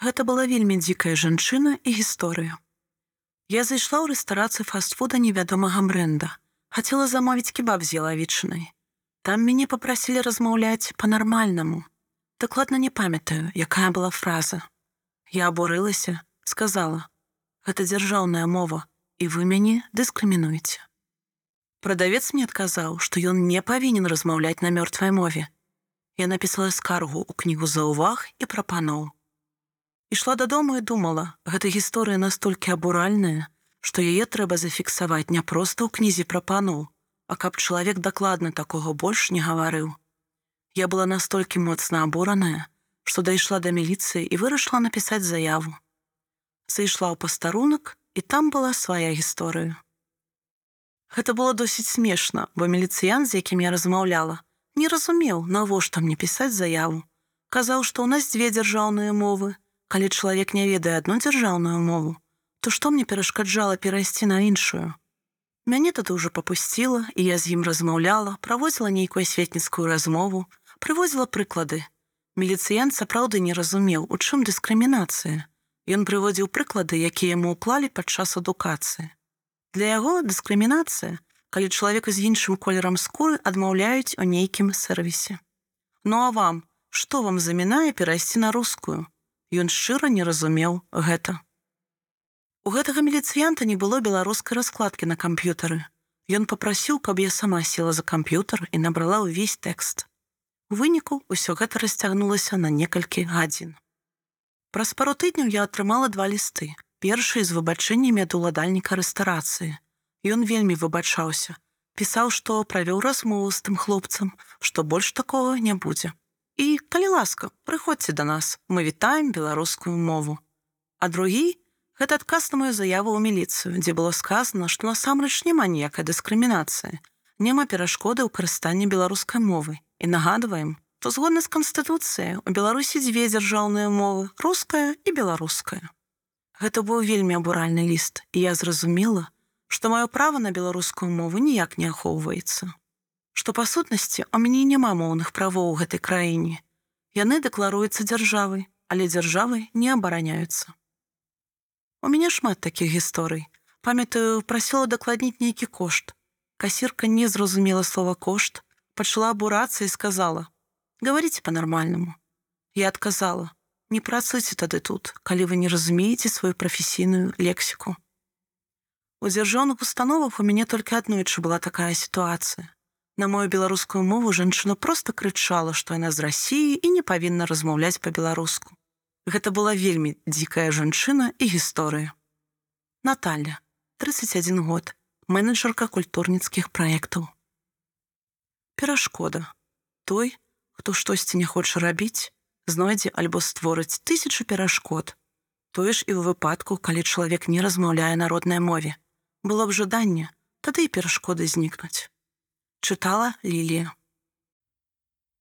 Гэта была вельмі дзікая жанчына і гісторыя. Я зайшла ў рэстарацыю фастфуда невядомага бренда. Хацела замовіць кебаб з ялавічынай. Там мяне попрасілі размаўляць па-нармальнаму. Дакладна не памятаю, якая была фраза. Я абурылася, сказала: « Гэта дзяржаўная мова, і вы мяне дыскрымінуеце. Прадавец мне адказаў, што ён не павінен размаўляць на мёртвай мове. Я напісала скаргу ў кнігу за ўваг і прапаноў. Ішла дадому і думала, гэта гісторыя настолькі абуральная, што яе трэба зафіксаваць не проста ў кнізе прапаноў, а каб чалавек дакладна такога больш не гаварыў. Я была настолькі моцна абураная, што дайшла да міліцыі і вырашыла напісаць заяву. Зайшла ў пастарунак, і там была свая гісторыя. Гэта было досыць смешна, бо міліцыян, з якім я размаўляла, не разумеў, навошта мне пісаць заяву. Казаў, што ў нас дзве дзяржаўныя мовы, калі чалавек не ведае адну дзяржаўную мову, то што мне перашкаджала перайсці на іншую. Мяне тады ўжо папусціла, і я з ім размаўляла, праводзіла нейкую асветніцкую размову, прывозіла прыклады. Міліцыян сапраўды не разумеў, у чым дыскрымінацыя. Ён прыводзіў прыклады, якія яму ўклалі падчас адукацыі. Для яго дыскрымінацыя, калі чалавека з іншым колерам скуры адмаўляюць у нейкім сервісе. Ну а вам, што вам замінае перайсці на рускую? Ён шчыра не разумеў гэта. У гэтага міліцыянта не было беларускай раскладкі на камп'ютары. Ён попрасіў, каб я сама села за камп'ютар і набрала ўвесь тэкст. У выніку ўсё гэта расцягнулася на некалькі гадзін. Праз пару тыдняў я атрымала два лісты. Першы з выбачэннямі ад уладальніка рэстарацыі. Ён вельмі выбачаўся, пісаў, што правёў размову з тым хлопцам, што больш такога не будзе. Калі ласка, прыходзьце да нас, мы вітаем беларускую мову. А другі гэта адказ на мою заяву ў міліцыю, дзе было сказано, што насамрэч няма ніякай дыскрымінацыі. Няма перашкоды ў карыстанні беларускай мовы. І нагадваем, то згодна з канстытуцыяй у Беларусі дзве дзяржаўныя мовы, руская і беларуская. Гэта быў вельмі абуральны ліст, і я зразумела, што маё права на беларускую мову ніяк не ахоўваецца што па сутнасці у мяне няма моўных правоў у гэтай краіне. Яны дэкларуюцца дзяржавай, але дзяржавы не абараняюцца. У мяне шмат такіх гісторый. Памятаю, прасіла дакладніць нейкі кошт. Касірка не зразумела слова кошт, пачала абурацца і сказала: « Гаварыце па-нармальнаму. Я адказала: « Не працуйце тады тут, калі вы не разумееце сваю прафесійную лексіку. У дзяржаўных установах у мяне толькі аднойчы была такая сітуацыя. На мою беларускую мову жанчына проста крычала, што яна з рассіі і не павінна размаўляць па-беларуску. Гэта была вельмі дзікая жанчына і гісторыя. Наталя, 31 год, менеджерка культурніцкіх праектаў. Перашкода. Той, хто штосьці не хоча рабіць, знойдзе альбо створыць тысячу перашкод. Тое ж і ў выпадку, калі чалавек не размаўляе народнай мове. Было б жаданне, тады і перашкоды знікнуць чытала Лілія.